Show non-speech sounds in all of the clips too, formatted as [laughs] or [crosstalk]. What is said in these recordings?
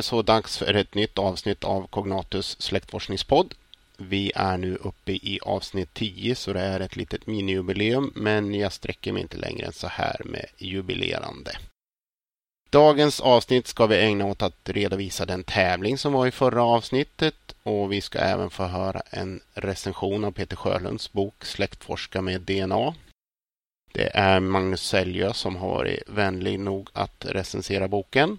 det så dags för ett nytt avsnitt av Cognatus släktforskningspodd. Vi är nu uppe i avsnitt 10 så det är ett litet minijubileum men jag sträcker mig inte längre än så här med jubilerande. Dagens avsnitt ska vi ägna åt att redovisa den tävling som var i förra avsnittet och vi ska även få höra en recension av Peter Sjölunds bok Släktforska med DNA. Det är Magnus Säljö som har varit vänlig nog att recensera boken.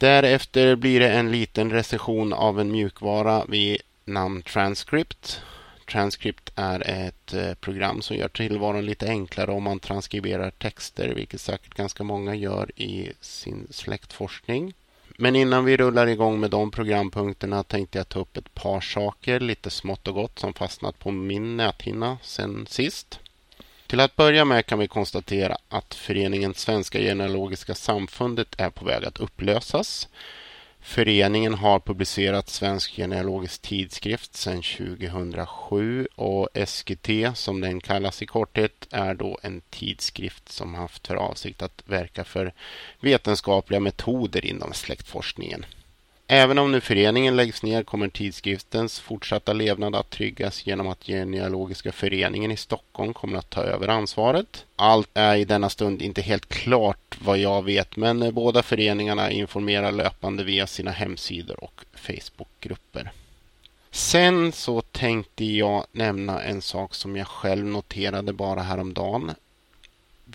Därefter blir det en liten recension av en mjukvara vid namn Transcript. Transcript är ett eh, program som gör tillvaron lite enklare om man transkriberar texter, vilket säkert ganska många gör i sin släktforskning. Men innan vi rullar igång med de programpunkterna tänkte jag ta upp ett par saker, lite smått och gott, som fastnat på min näthinna sen sist. Till att börja med kan vi konstatera att föreningen Svenska genealogiska samfundet är på väg att upplösas. Föreningen har publicerat Svensk genealogisk tidskrift sedan 2007 och SGT, som den kallas i korthet, är då en tidskrift som haft för avsikt att verka för vetenskapliga metoder inom släktforskningen. Även om nu föreningen läggs ner kommer tidskriftens fortsatta levnad att tryggas genom att Genealogiska föreningen i Stockholm kommer att ta över ansvaret. Allt är i denna stund inte helt klart vad jag vet men båda föreningarna informerar löpande via sina hemsidor och Facebookgrupper. Sen så tänkte jag nämna en sak som jag själv noterade bara häromdagen.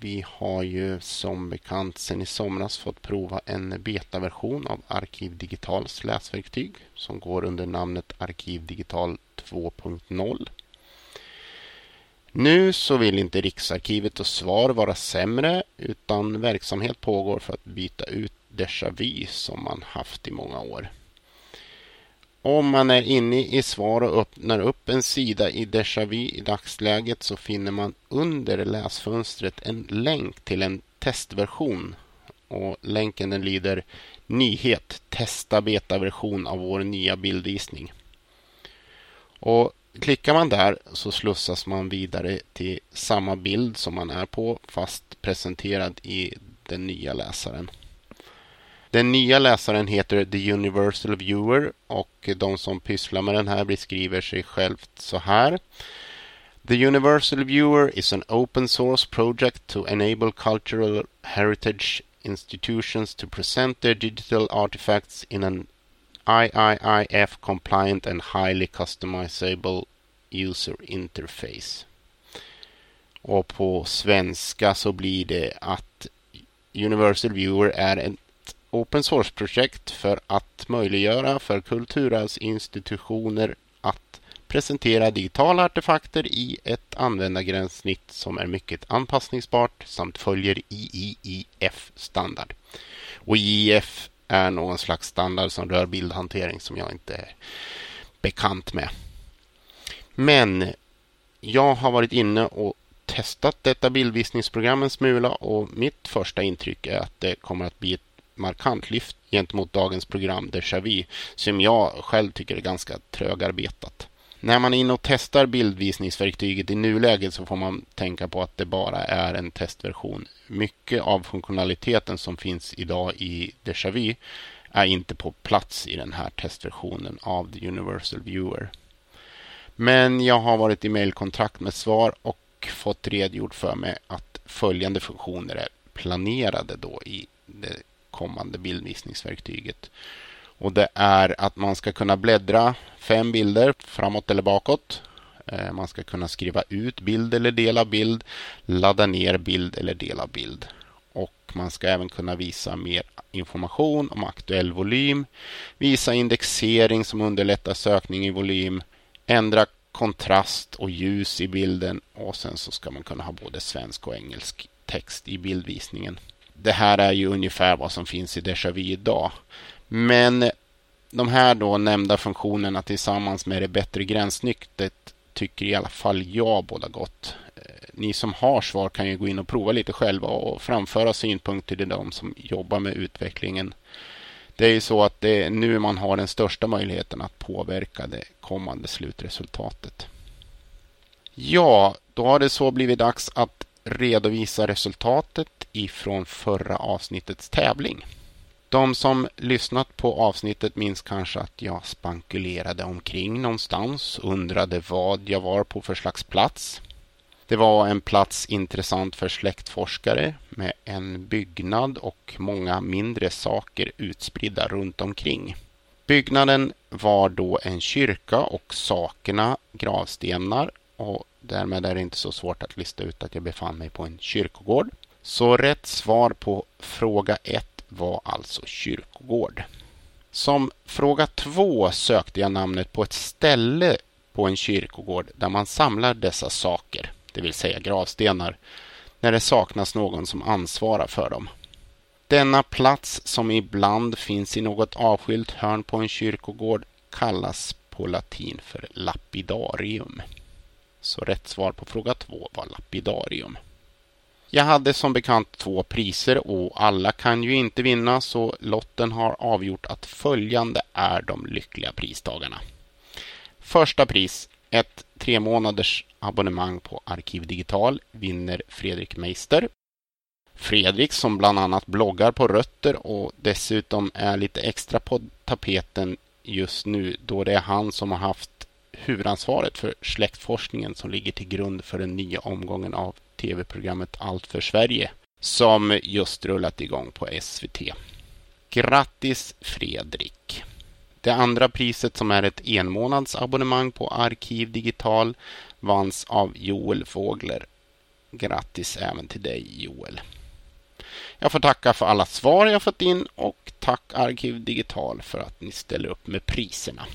Vi har ju som bekant sedan i somras fått prova en betaversion av Arkiv Digitals läsverktyg som går under namnet Arkiv Digital 2.0. Nu så vill inte Riksarkivet och SVAR vara sämre utan verksamhet pågår för att byta ut Déjà Vu som man haft i många år. Om man är inne i svar och öppnar upp en sida i Déjà Vu i dagsläget så finner man under läsfönstret en länk till en testversion. Och länken den lyder Nyhet, testa betaversion av vår nya bildvisning. Och klickar man där så slussas man vidare till samma bild som man är på fast presenterad i den nya läsaren. Den nya läsaren heter The Universal Viewer och de som pysslar med den här beskriver sig självt så här. The Universal Viewer is an open source project to enable cultural heritage institutions to present their digital artifacts in an IIIF compliant and highly customizable user interface. Och på svenska så blir det att Universal Viewer är en open source-projekt för att möjliggöra för kulturarvsinstitutioner att presentera digitala artefakter i ett användargränssnitt som är mycket anpassningsbart samt följer IIIF-standard. Och IIF är någon slags standard som rör bildhantering som jag inte är bekant med. Men jag har varit inne och testat detta bildvisningsprogram en smula och mitt första intryck är att det kommer att bli ett markant lyft gentemot dagens program Déjà Vu som jag själv tycker är ganska trögarbetat. När man är inne och testar bildvisningsverktyget i nuläget så får man tänka på att det bara är en testversion. Mycket av funktionaliteten som finns idag i Déjà Vu är inte på plats i den här testversionen av The Universal Viewer. Men jag har varit i mejlkontakt med svar och fått redogjort för mig att följande funktioner är planerade då i det kommande bildvisningsverktyget. Och det är att man ska kunna bläddra fem bilder framåt eller bakåt. Eh, man ska kunna skriva ut bild eller dela bild, ladda ner bild eller dela bild. Och man ska även kunna visa mer information om aktuell volym, visa indexering som underlättar sökning i volym, ändra kontrast och ljus i bilden och sen så ska man kunna ha både svensk och engelsk text i bildvisningen det här är ju ungefär vad som finns i Déjà Vu idag. Men de här då nämnda funktionerna tillsammans med det bättre gränssnittet tycker i alla fall jag båda gott. Eh, ni som har svar kan ju gå in och prova lite själva och framföra synpunkter till de som jobbar med utvecklingen. Det är ju så att det är nu man har den största möjligheten att påverka det kommande slutresultatet. Ja, då har det så blivit dags att redovisa resultatet ifrån förra avsnittets tävling. De som lyssnat på avsnittet minns kanske att jag spankulerade omkring någonstans, undrade vad jag var på för slags plats. Det var en plats intressant för släktforskare med en byggnad och många mindre saker utspridda runt omkring. Byggnaden var då en kyrka och sakerna gravstenar och därmed är det inte så svårt att lista ut att jag befann mig på en kyrkogård. Så rätt svar på fråga 1 var alltså kyrkogård. Som fråga 2 sökte jag namnet på ett ställe på en kyrkogård där man samlar dessa saker, det vill säga gravstenar, när det saknas någon som ansvarar för dem. Denna plats som ibland finns i något avskilt hörn på en kyrkogård kallas på latin för lapidarium. Så rätt svar på fråga två var lapidarium. Jag hade som bekant två priser och alla kan ju inte vinna så lotten har avgjort att följande är de lyckliga pristagarna. Första pris, ett tre månaders abonnemang på Arkiv Digital, vinner Fredrik Meister. Fredrik som bland annat bloggar på Rötter och dessutom är lite extra på tapeten just nu då det är han som har haft huvudansvaret för släktforskningen som ligger till grund för den nya omgången av tv-programmet Allt för Sverige som just rullat igång på SVT. Grattis Fredrik! Det andra priset som är ett enmånadsabonnemang på Arkiv Digital vanns av Joel Fågler. Grattis även till dig Joel! Jag får tacka för alla svar jag fått in och tack Arkiv Digital för att ni ställer upp med priserna.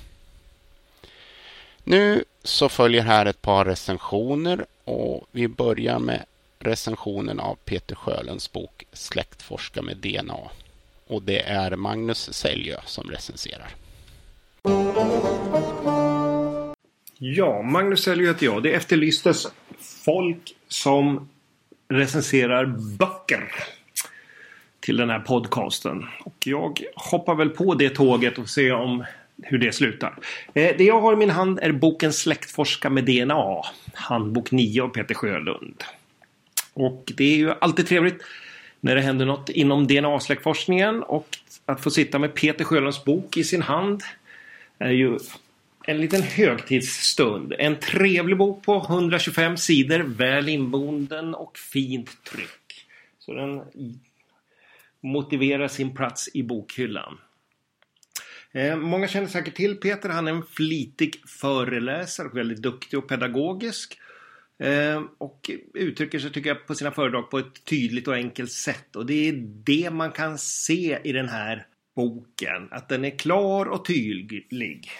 Nu så följer här ett par recensioner och vi börjar med recensionen av Peter Sjölunds bok Släktforska med DNA. Och det är Magnus Säljö som recenserar. Ja, Magnus Säljö heter jag. Det efterlystes folk som recenserar böcker till den här podcasten. Och jag hoppar väl på det tåget och ser om hur det slutar. Eh, det jag har i min hand är boken Släktforska med DNA. Handbok 9 av Peter Sjölund. Och det är ju alltid trevligt när det händer något inom DNA-släktforskningen och att få sitta med Peter Sjölunds bok i sin hand är ju en liten högtidsstund. En trevlig bok på 125 sidor, väl inbonden och fint tryck. Så den motiverar sin plats i bokhyllan. Eh, många känner säkert till Peter. Han är en flitig föreläsare och väldigt duktig och pedagogisk. Eh, och uttrycker sig, tycker jag, på sina föredrag på ett tydligt och enkelt sätt. Och det är det man kan se i den här boken. Att den är klar och tydlig.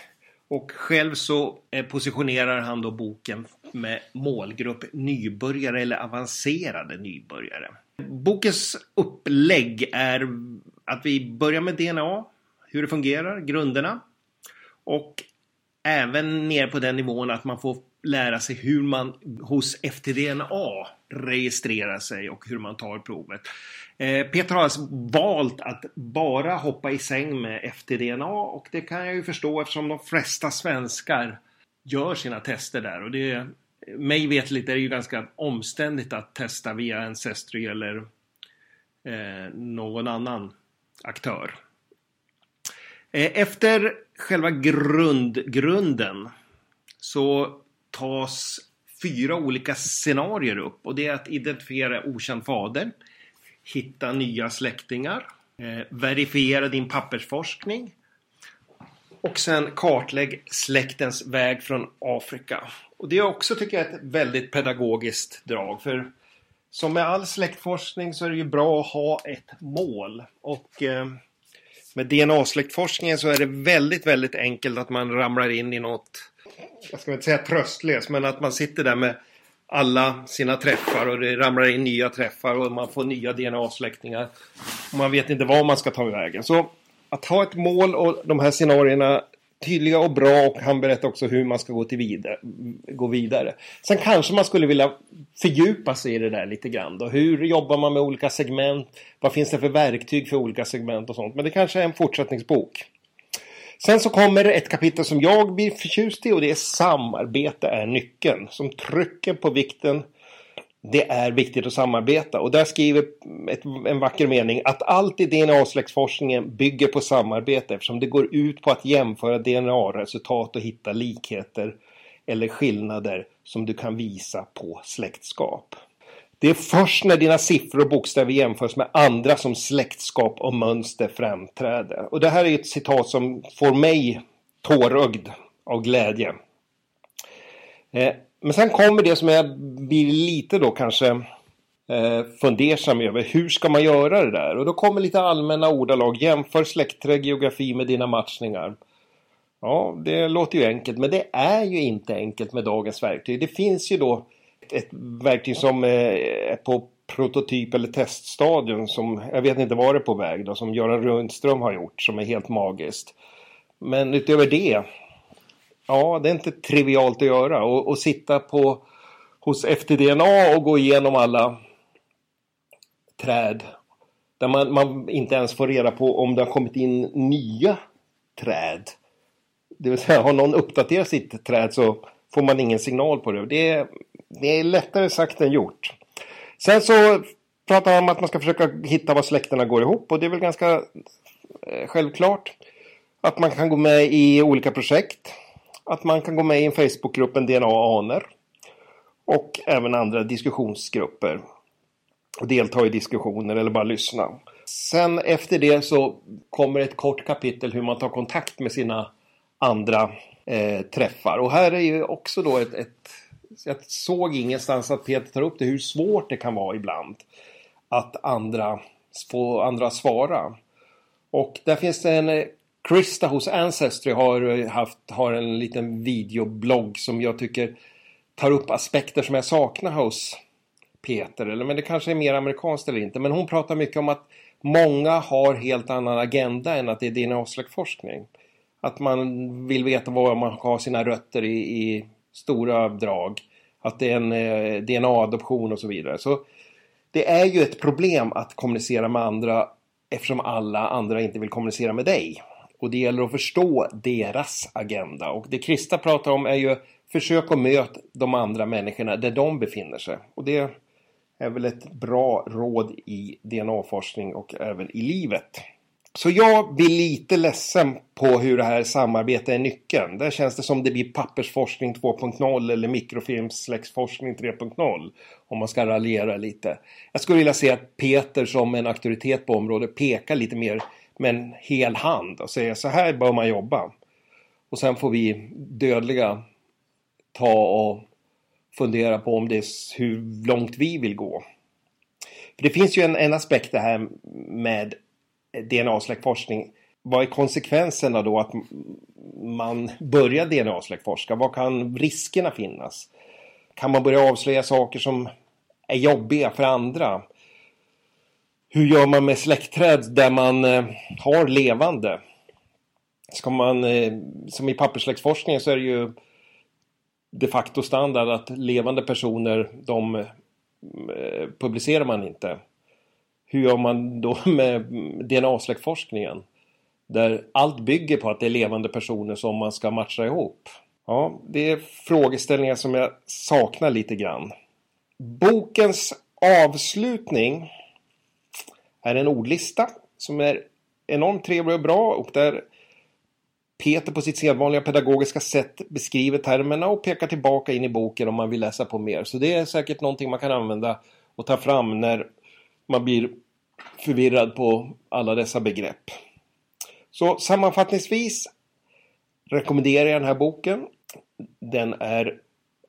Och själv så eh, positionerar han då boken med målgrupp nybörjare eller avancerade nybörjare. Bokens upplägg är att vi börjar med DNA, hur det fungerar, grunderna. Och även ner på den nivån att man får lära sig hur man hos FTDNA registrerar sig och hur man tar provet. Eh, Peter har alltså valt att bara hoppa i säng med FTDNA och det kan jag ju förstå eftersom de flesta svenskar gör sina tester där och det mig vetligt är det ju ganska omständigt att testa via Ancestry eller eh, någon annan aktör. Eh, efter själva grund, grunden så tas fyra olika scenarier upp och det är att identifiera okänd fader, hitta nya släktingar, eh, verifiera din pappersforskning och sen kartlägg släktens väg från Afrika. Och det är också tycker jag ett väldigt pedagogiskt drag för som med all släktforskning så är det ju bra att ha ett mål och eh, med DNA-släktforskningen så är det väldigt, väldigt enkelt att man ramlar in i något, jag ska inte säga tröstlöst, men att man sitter där med alla sina träffar och det ramlar in nya träffar och man får nya DNA-släktingar. Man vet inte var man ska ta vägen. Så att ha ett mål och de här scenarierna tydliga och bra och han berättar också hur man ska gå, till vidare, gå vidare. Sen kanske man skulle vilja fördjupa sig i det där lite grann. Då. Hur jobbar man med olika segment? Vad finns det för verktyg för olika segment och sånt? Men det kanske är en fortsättningsbok. Sen så kommer ett kapitel som jag blir förtjust i och det är samarbete är nyckeln. Som trycker på vikten det är viktigt att samarbeta. Och där skriver ett, en vacker mening att allt i DNA-släktforskningen bygger på samarbete eftersom det går ut på att jämföra DNA-resultat och hitta likheter eller skillnader som du kan visa på släktskap. Det är först när dina siffror och bokstäver jämförs med andra som släktskap och mönster framträder. Och det här är ett citat som får mig tårögd av glädje. Eh, men sen kommer det som jag blir lite då kanske eh, fundersam över. Hur ska man göra det där? Och då kommer lite allmänna ordalag. Jämför släktträd geografi med dina matchningar. Ja, det låter ju enkelt, men det är ju inte enkelt med dagens verktyg. Det finns ju då ett verktyg som eh, är på prototyp eller teststadion som jag vet inte var det på väg då, som Göran Rundström har gjort som är helt magiskt. Men utöver det, ja det är inte trivialt att göra och, och sitta på hos FTDNA och gå igenom alla träd där man, man inte ens får reda på om det har kommit in nya träd. Det vill säga har någon uppdaterat sitt träd så får man ingen signal på det. Det det är lättare sagt än gjort. Sen så pratar han om att man ska försöka hitta var släkterna går ihop och det är väl ganska eh, självklart. Att man kan gå med i olika projekt. Att man kan gå med i en Facebookgrupp, en DNA-aner. Och även andra diskussionsgrupper. Och delta i diskussioner eller bara lyssna. Sen efter det så kommer ett kort kapitel hur man tar kontakt med sina andra eh, träffar. Och här är ju också då ett, ett jag såg ingenstans att Peter tar upp det, hur svårt det kan vara ibland att andra, få andra svara. Och där finns det en eh, Krista hos Ancestry har, eh, haft, har en liten videoblogg som jag tycker tar upp aspekter som jag saknar hos Peter. Eller, men det kanske är mer amerikanskt eller inte. Men hon pratar mycket om att många har helt annan agenda än att det är DNA-släktforskning. Att man vill veta var man har sina rötter i, i stora drag. Att det är en eh, DNA-adoption och så vidare. Så det är ju ett problem att kommunicera med andra eftersom alla andra inte vill kommunicera med dig. Och det gäller att förstå deras agenda. Och det Krista pratar om är ju försök att möta de andra människorna där de befinner sig. Och det är väl ett bra råd i DNA-forskning och även i livet. Så jag blir lite ledsen på hur det här samarbetet är nyckeln. Där känns det som det blir pappersforskning 2.0 eller mikrofilmsläxforskning 3.0. Om man ska raljera lite. Jag skulle vilja se att Peter som en auktoritet på området pekar lite mer med en hel hand och säger så här bör man jobba. Och sen får vi dödliga ta och fundera på om det är hur långt vi vill gå. För det finns ju en, en aspekt det här med DNA-släktforskning. Vad är konsekvenserna då att man börjar DNA-släktforska? Vad kan riskerna finnas? Kan man börja avslöja saker som är jobbiga för andra? Hur gör man med släktträd där man eh, har levande? Ska man, eh, som i papperssläktforskningen så är det ju de facto standard att levande personer de eh, publicerar man inte hur gör man då [laughs] med DNA-släktforskningen? Där allt bygger på att det är levande personer som man ska matcha ihop. Ja, det är frågeställningar som jag saknar lite grann. Bokens avslutning här är en ordlista som är enormt trevlig och bra och där Peter på sitt sedvanliga pedagogiska sätt beskriver termerna och pekar tillbaka in i boken om man vill läsa på mer. Så det är säkert någonting man kan använda och ta fram när man blir förvirrad på alla dessa begrepp. Så sammanfattningsvis rekommenderar jag den här boken. Den är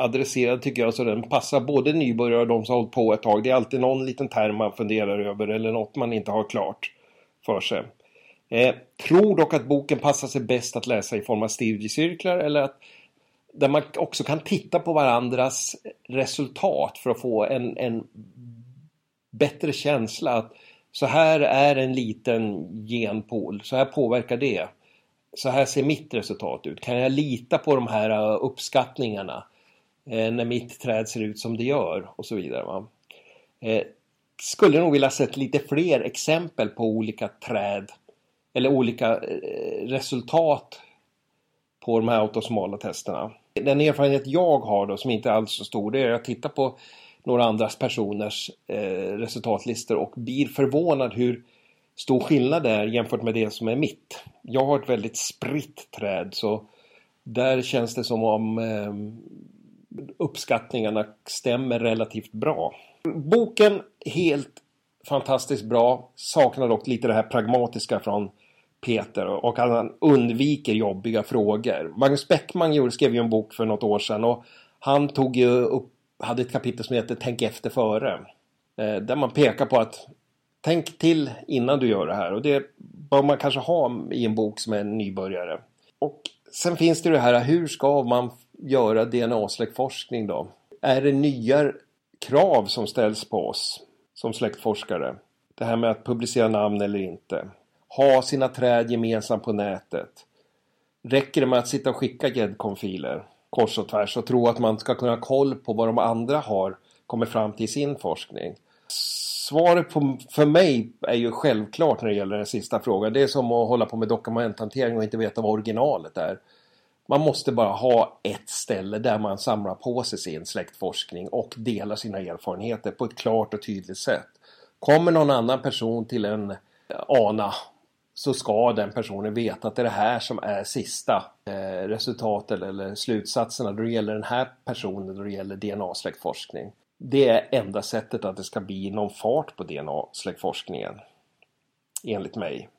adresserad tycker jag så den passar både nybörjare och de som har hållit på ett tag. Det är alltid någon liten term man funderar över eller något man inte har klart för sig. Eh, tror dock att boken passar sig bäst att läsa i form av studiecirklar eller att där man också kan titta på varandras resultat för att få en, en bättre känsla att så här är en liten genpool, så här påverkar det. Så här ser mitt resultat ut. Kan jag lita på de här eh, uppskattningarna eh, Eh, när mitt träd ser ut som det gör och så vidare. Va? Eh, skulle nog vilja sett lite fler exempel på olika träd eller olika eh, resultat på de här autosmala testerna. Den erfarenhet jag har då som inte alls så stor det är att jag tittar på några andras personers eh, resultatlistor och blir förvånad hur stor skillnad det är jämfört med det som är mitt. Jag har ett väldigt spritt träd så där känns det som om eh, uppskattningarna stämmer relativt bra. Boken helt fantastiskt bra, saknar dock lite det här pragmatiska från Peter och han undviker jobbiga frågor. Magnus Beckman skrev ju en bok för något år sedan och han tog ju upp, hade ett kapitel som heter Tänk efter före. Eh, där man pekar på att tänk till innan du gör det här och det bör man kanske ha i en bok som är en nybörjare. Och sen finns det det här, hur ska man göra DNA-släktforskning då? Är det nya krav som ställs på oss som släktforskare? Det här med att publicera namn eller inte. Ha sina träd gemensamt på nätet. Räcker det med att sitta och skicka GEDCOM-filer kors och tvärs och tro att man ska kunna ha koll på vad de andra har kommit fram till i sin forskning? Svaret på, för mig är ju självklart när det gäller den sista frågan. Det är som att hålla på med dokumenthantering och inte veta vad originalet är. Man måste bara ha ett ställe där man samlar på sig sin släktforskning och delar sina erfarenheter på ett klart och tydligt sätt. Kommer någon annan person till en eh, ANA så ska den personen veta att det är det här som är sista eh, resultatet eller slutsatserna då det gäller den här personen då det gäller DNA-släktforskning. Det är enda sättet att det ska bli någon fart på DNA-släktforskningen. Enligt mig.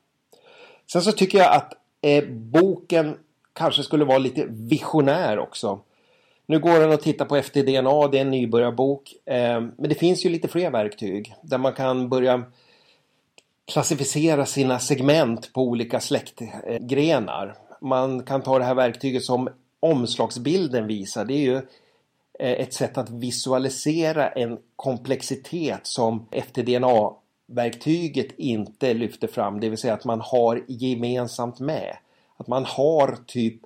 Sen så tycker jag att eh, boken kanske skulle vara lite visionär också. Nu går den att titta på FTDNA, det är en nybörjarbok. Ehm, men det finns ju lite fler verktyg där man kan börja klassificera sina segment på olika släktgrenar. Man kan ta det här verktyget som omslagsbilden visar. Det är ju eh, ett sätt att visualisera en komplexitet som FTDNA-verktyget inte lyfter fram. Det vill säga att man har gemensamt med. Att man har typ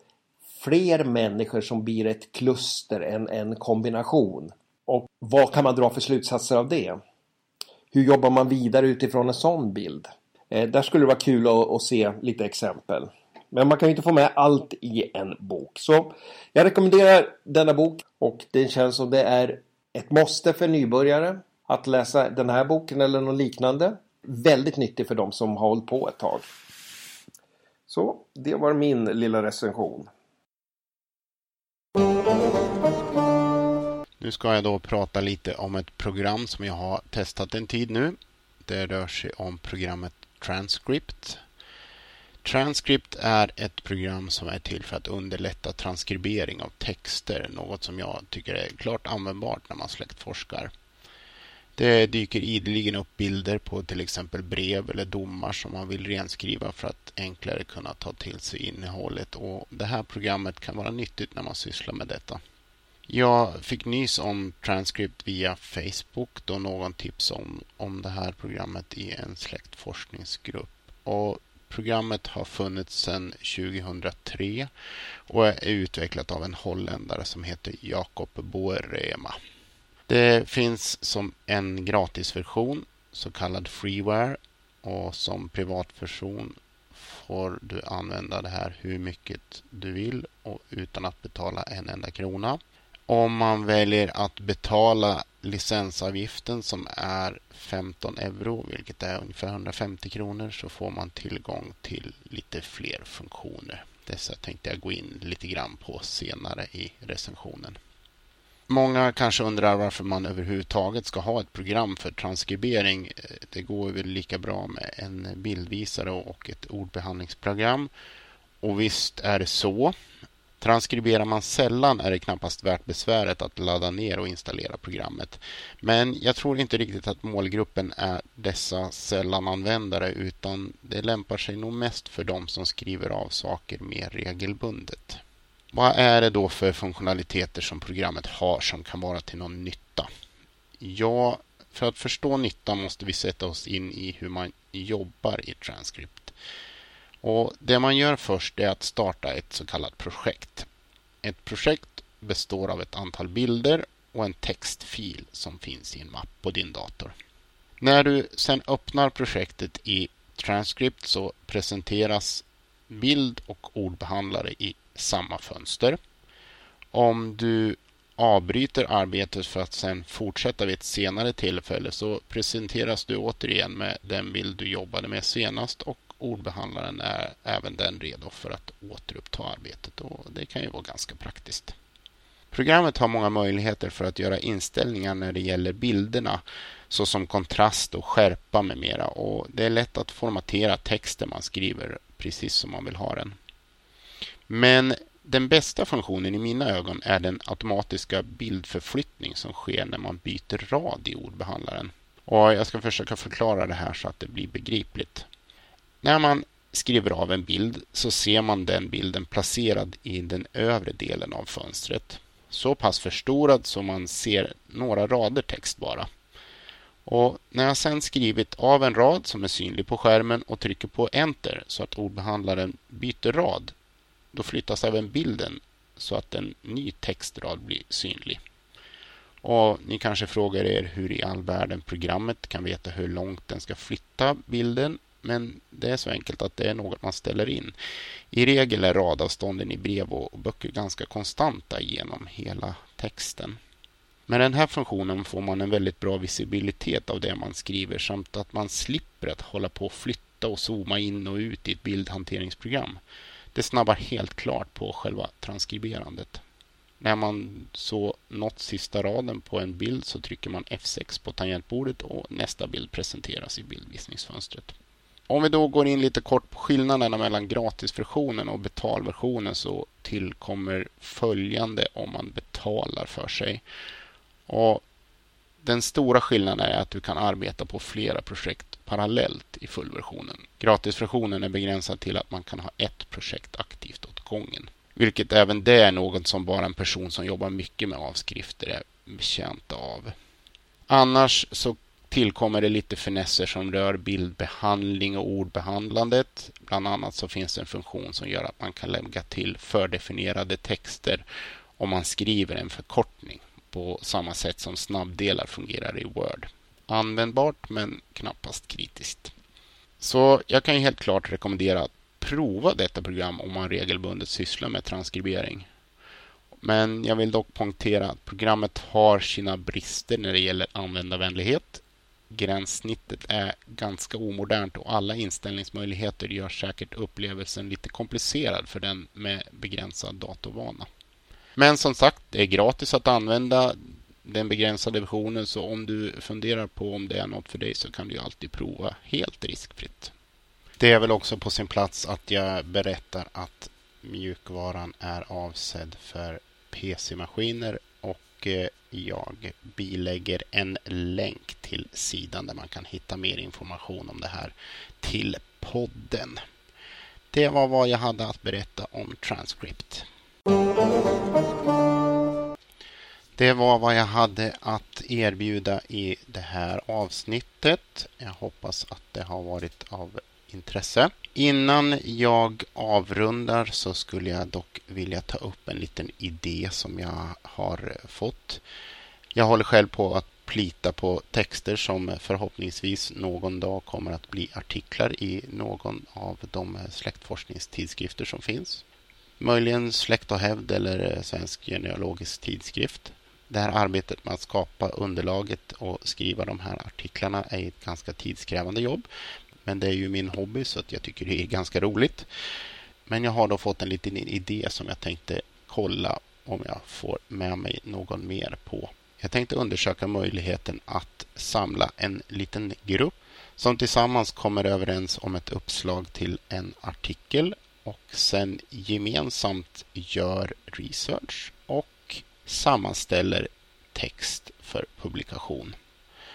fler människor som blir ett kluster, en, en kombination. Och vad kan man dra för slutsatser av det? Hur jobbar man vidare utifrån en sån bild? Eh, där skulle det vara kul att, att, se lite exempel. Men man kan ju inte få med allt i en bok. Så jag rekommenderar denna bok och det känns som det är ett måste för nybörjare att läsa den här boken eller någon liknande. Väldigt nyttig för de som har hållit på ett tag. Så det var min lilla recension. Nu ska jag då prata lite om ett program som jag har testat en tid nu. Det rör sig om programmet Transcript. Transcript är ett program som är till för att underlätta transkribering av texter, något som jag tycker är klart användbart när man släktforskar. Det dyker ideligen upp bilder på till exempel brev eller domar som man vill renskriva för att enklare kunna ta till sig innehållet och det här programmet kan vara nyttigt när man sysslar med detta. Jag fick nys om Transcript via Facebook då någon tipsade om, om det här programmet i en släktforskningsgrupp. Och programmet har funnits sedan 2003 och är utvecklat av en holländare som heter Jakob Boerema. Det finns som en gratisversion, så kallad freeware, och som privatperson får du använda det här hur mycket du vill och utan att betala en enda krona. Om man väljer att betala licensavgiften som är 15 euro, vilket är ungefär 150 kronor, så får man tillgång till lite fler funktioner. Dessa tänkte jag gå in lite grann på senare i recensionen. Många kanske undrar varför man överhuvudtaget ska ha ett program för transkribering. Det går väl lika bra med en bildvisare och ett ordbehandlingsprogram. Och visst är det så. Transkriberar man sällan är det knappast värt besväret att ladda ner och installera programmet. Men jag tror inte riktigt att målgruppen är dessa sällananvändare utan det lämpar sig nog mest för de som skriver av saker mer regelbundet. Vad är det då för funktionaliteter som programmet har som kan vara till någon nytta? Ja, för att förstå nyttan måste vi sätta oss in i hur man jobbar i Transcript. Och Det man gör först är att starta ett så kallat projekt. Ett projekt består av ett antal bilder och en textfil som finns i en mapp på din dator. När du sedan öppnar projektet i Transcript så presenteras bild och ordbehandlare i samma fönster. Om du avbryter arbetet för att sedan fortsätta vid ett senare tillfälle så presenteras du återigen med den bild du jobbade med senast och ordbehandlaren är även den redo för att återuppta arbetet och det kan ju vara ganska praktiskt. Programmet har många möjligheter för att göra inställningar när det gäller bilderna såsom kontrast och skärpa med mera och det är lätt att formatera texten man skriver precis som man vill ha den. Men den bästa funktionen i mina ögon är den automatiska bildförflyttning som sker när man byter rad i ordbehandlaren. Och jag ska försöka förklara det här så att det blir begripligt. När man skriver av en bild så ser man den bilden placerad i den övre delen av fönstret. Så pass förstorad så man ser några rader text bara. Och när jag sedan skrivit av en rad som är synlig på skärmen och trycker på Enter så att ordbehandlaren byter rad, då flyttas även bilden så att en ny textrad blir synlig. Och Ni kanske frågar er hur i all världen programmet kan veta hur långt den ska flytta bilden men det är så enkelt att det är något man ställer in. I regel är radavstånden i brev och böcker ganska konstanta genom hela texten. Med den här funktionen får man en väldigt bra visibilitet av det man skriver samt att man slipper att hålla på och flytta och zooma in och ut i ett bildhanteringsprogram. Det snabbar helt klart på själva transkriberandet. När man så nått sista raden på en bild så trycker man F6 på tangentbordet och nästa bild presenteras i bildvisningsfönstret. Om vi då går in lite kort på skillnaderna mellan gratisversionen och betalversionen så tillkommer följande om man betalar för sig. Och den stora skillnaden är att du kan arbeta på flera projekt parallellt i fullversionen. Gratisversionen är begränsad till att man kan ha ett projekt aktivt åt gången. Vilket även det är något som bara en person som jobbar mycket med avskrifter är betjänt av. Annars så tillkommer det lite finesser som rör bildbehandling och ordbehandlandet. Bland annat så finns det en funktion som gör att man kan lägga till fördefinierade texter om man skriver en förkortning på samma sätt som snabbdelar fungerar i Word. Användbart men knappast kritiskt. Så jag kan ju helt klart rekommendera att prova detta program om man regelbundet sysslar med transkribering. Men jag vill dock poängtera att programmet har sina brister när det gäller användarvänlighet gränssnittet är ganska omodernt och alla inställningsmöjligheter gör säkert upplevelsen lite komplicerad för den med begränsad datorvana. Men som sagt, det är gratis att använda den begränsade versionen så om du funderar på om det är något för dig så kan du alltid prova helt riskfritt. Det är väl också på sin plats att jag berättar att mjukvaran är avsedd för PC-maskiner och eh, jag bilägger en länk till sidan där man kan hitta mer information om det här till podden. Det var vad jag hade att berätta om Transcript. Det var vad jag hade att erbjuda i det här avsnittet. Jag hoppas att det har varit av intresse. Innan jag avrundar så skulle jag dock vilja ta upp en liten idé som jag har fått. Jag håller själv på att plita på texter som förhoppningsvis någon dag kommer att bli artiklar i någon av de släktforskningstidskrifter som finns. Möjligen Släkt och hävd eller eh, Svensk genealogisk tidskrift. Det här arbetet med att skapa underlaget och skriva de här artiklarna är ett ganska tidskrävande jobb. Men det är ju min hobby så att jag tycker det är ganska roligt. Men jag har då fått en liten idé som jag tänkte kolla om jag får med mig någon mer på. Jag tänkte undersöka möjligheten att samla en liten grupp som tillsammans kommer överens om ett uppslag till en artikel och sen gemensamt gör research och sammanställer text för publikation.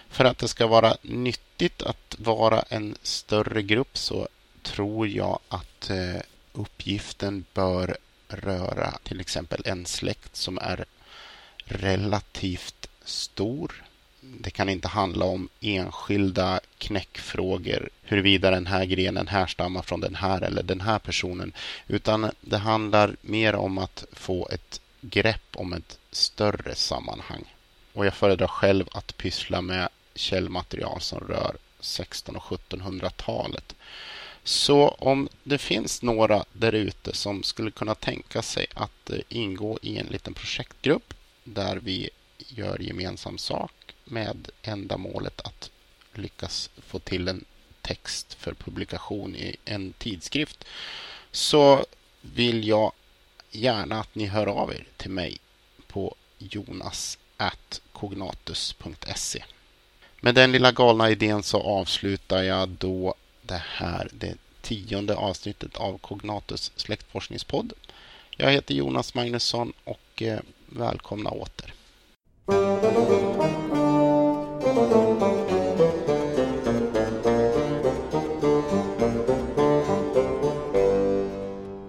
För att det ska vara nyttigt att vara en större grupp så tror jag att eh, uppgiften bör röra till exempel en släkt som är relativt stor. Det kan inte handla om enskilda knäckfrågor, huruvida den här grenen härstammar från den här eller den här personen, utan det handlar mer om att få ett grepp om ett större sammanhang. Och jag föredrar själv att pyssla med källmaterial som rör 1600 och 1700-talet. Så om det finns några där ute som skulle kunna tänka sig att eh, ingå i en liten projektgrupp där vi gör gemensam sak med ändamålet att lyckas få till en text för publikation i en tidskrift så vill jag gärna att ni hör av er till mig på jonas.cognatus.se. Med den lilla galna idén så avslutar jag då det här, det tionde avsnittet av Cognatus släktforskningspodd. Jag heter Jonas Magnusson och eh, välkomna åter.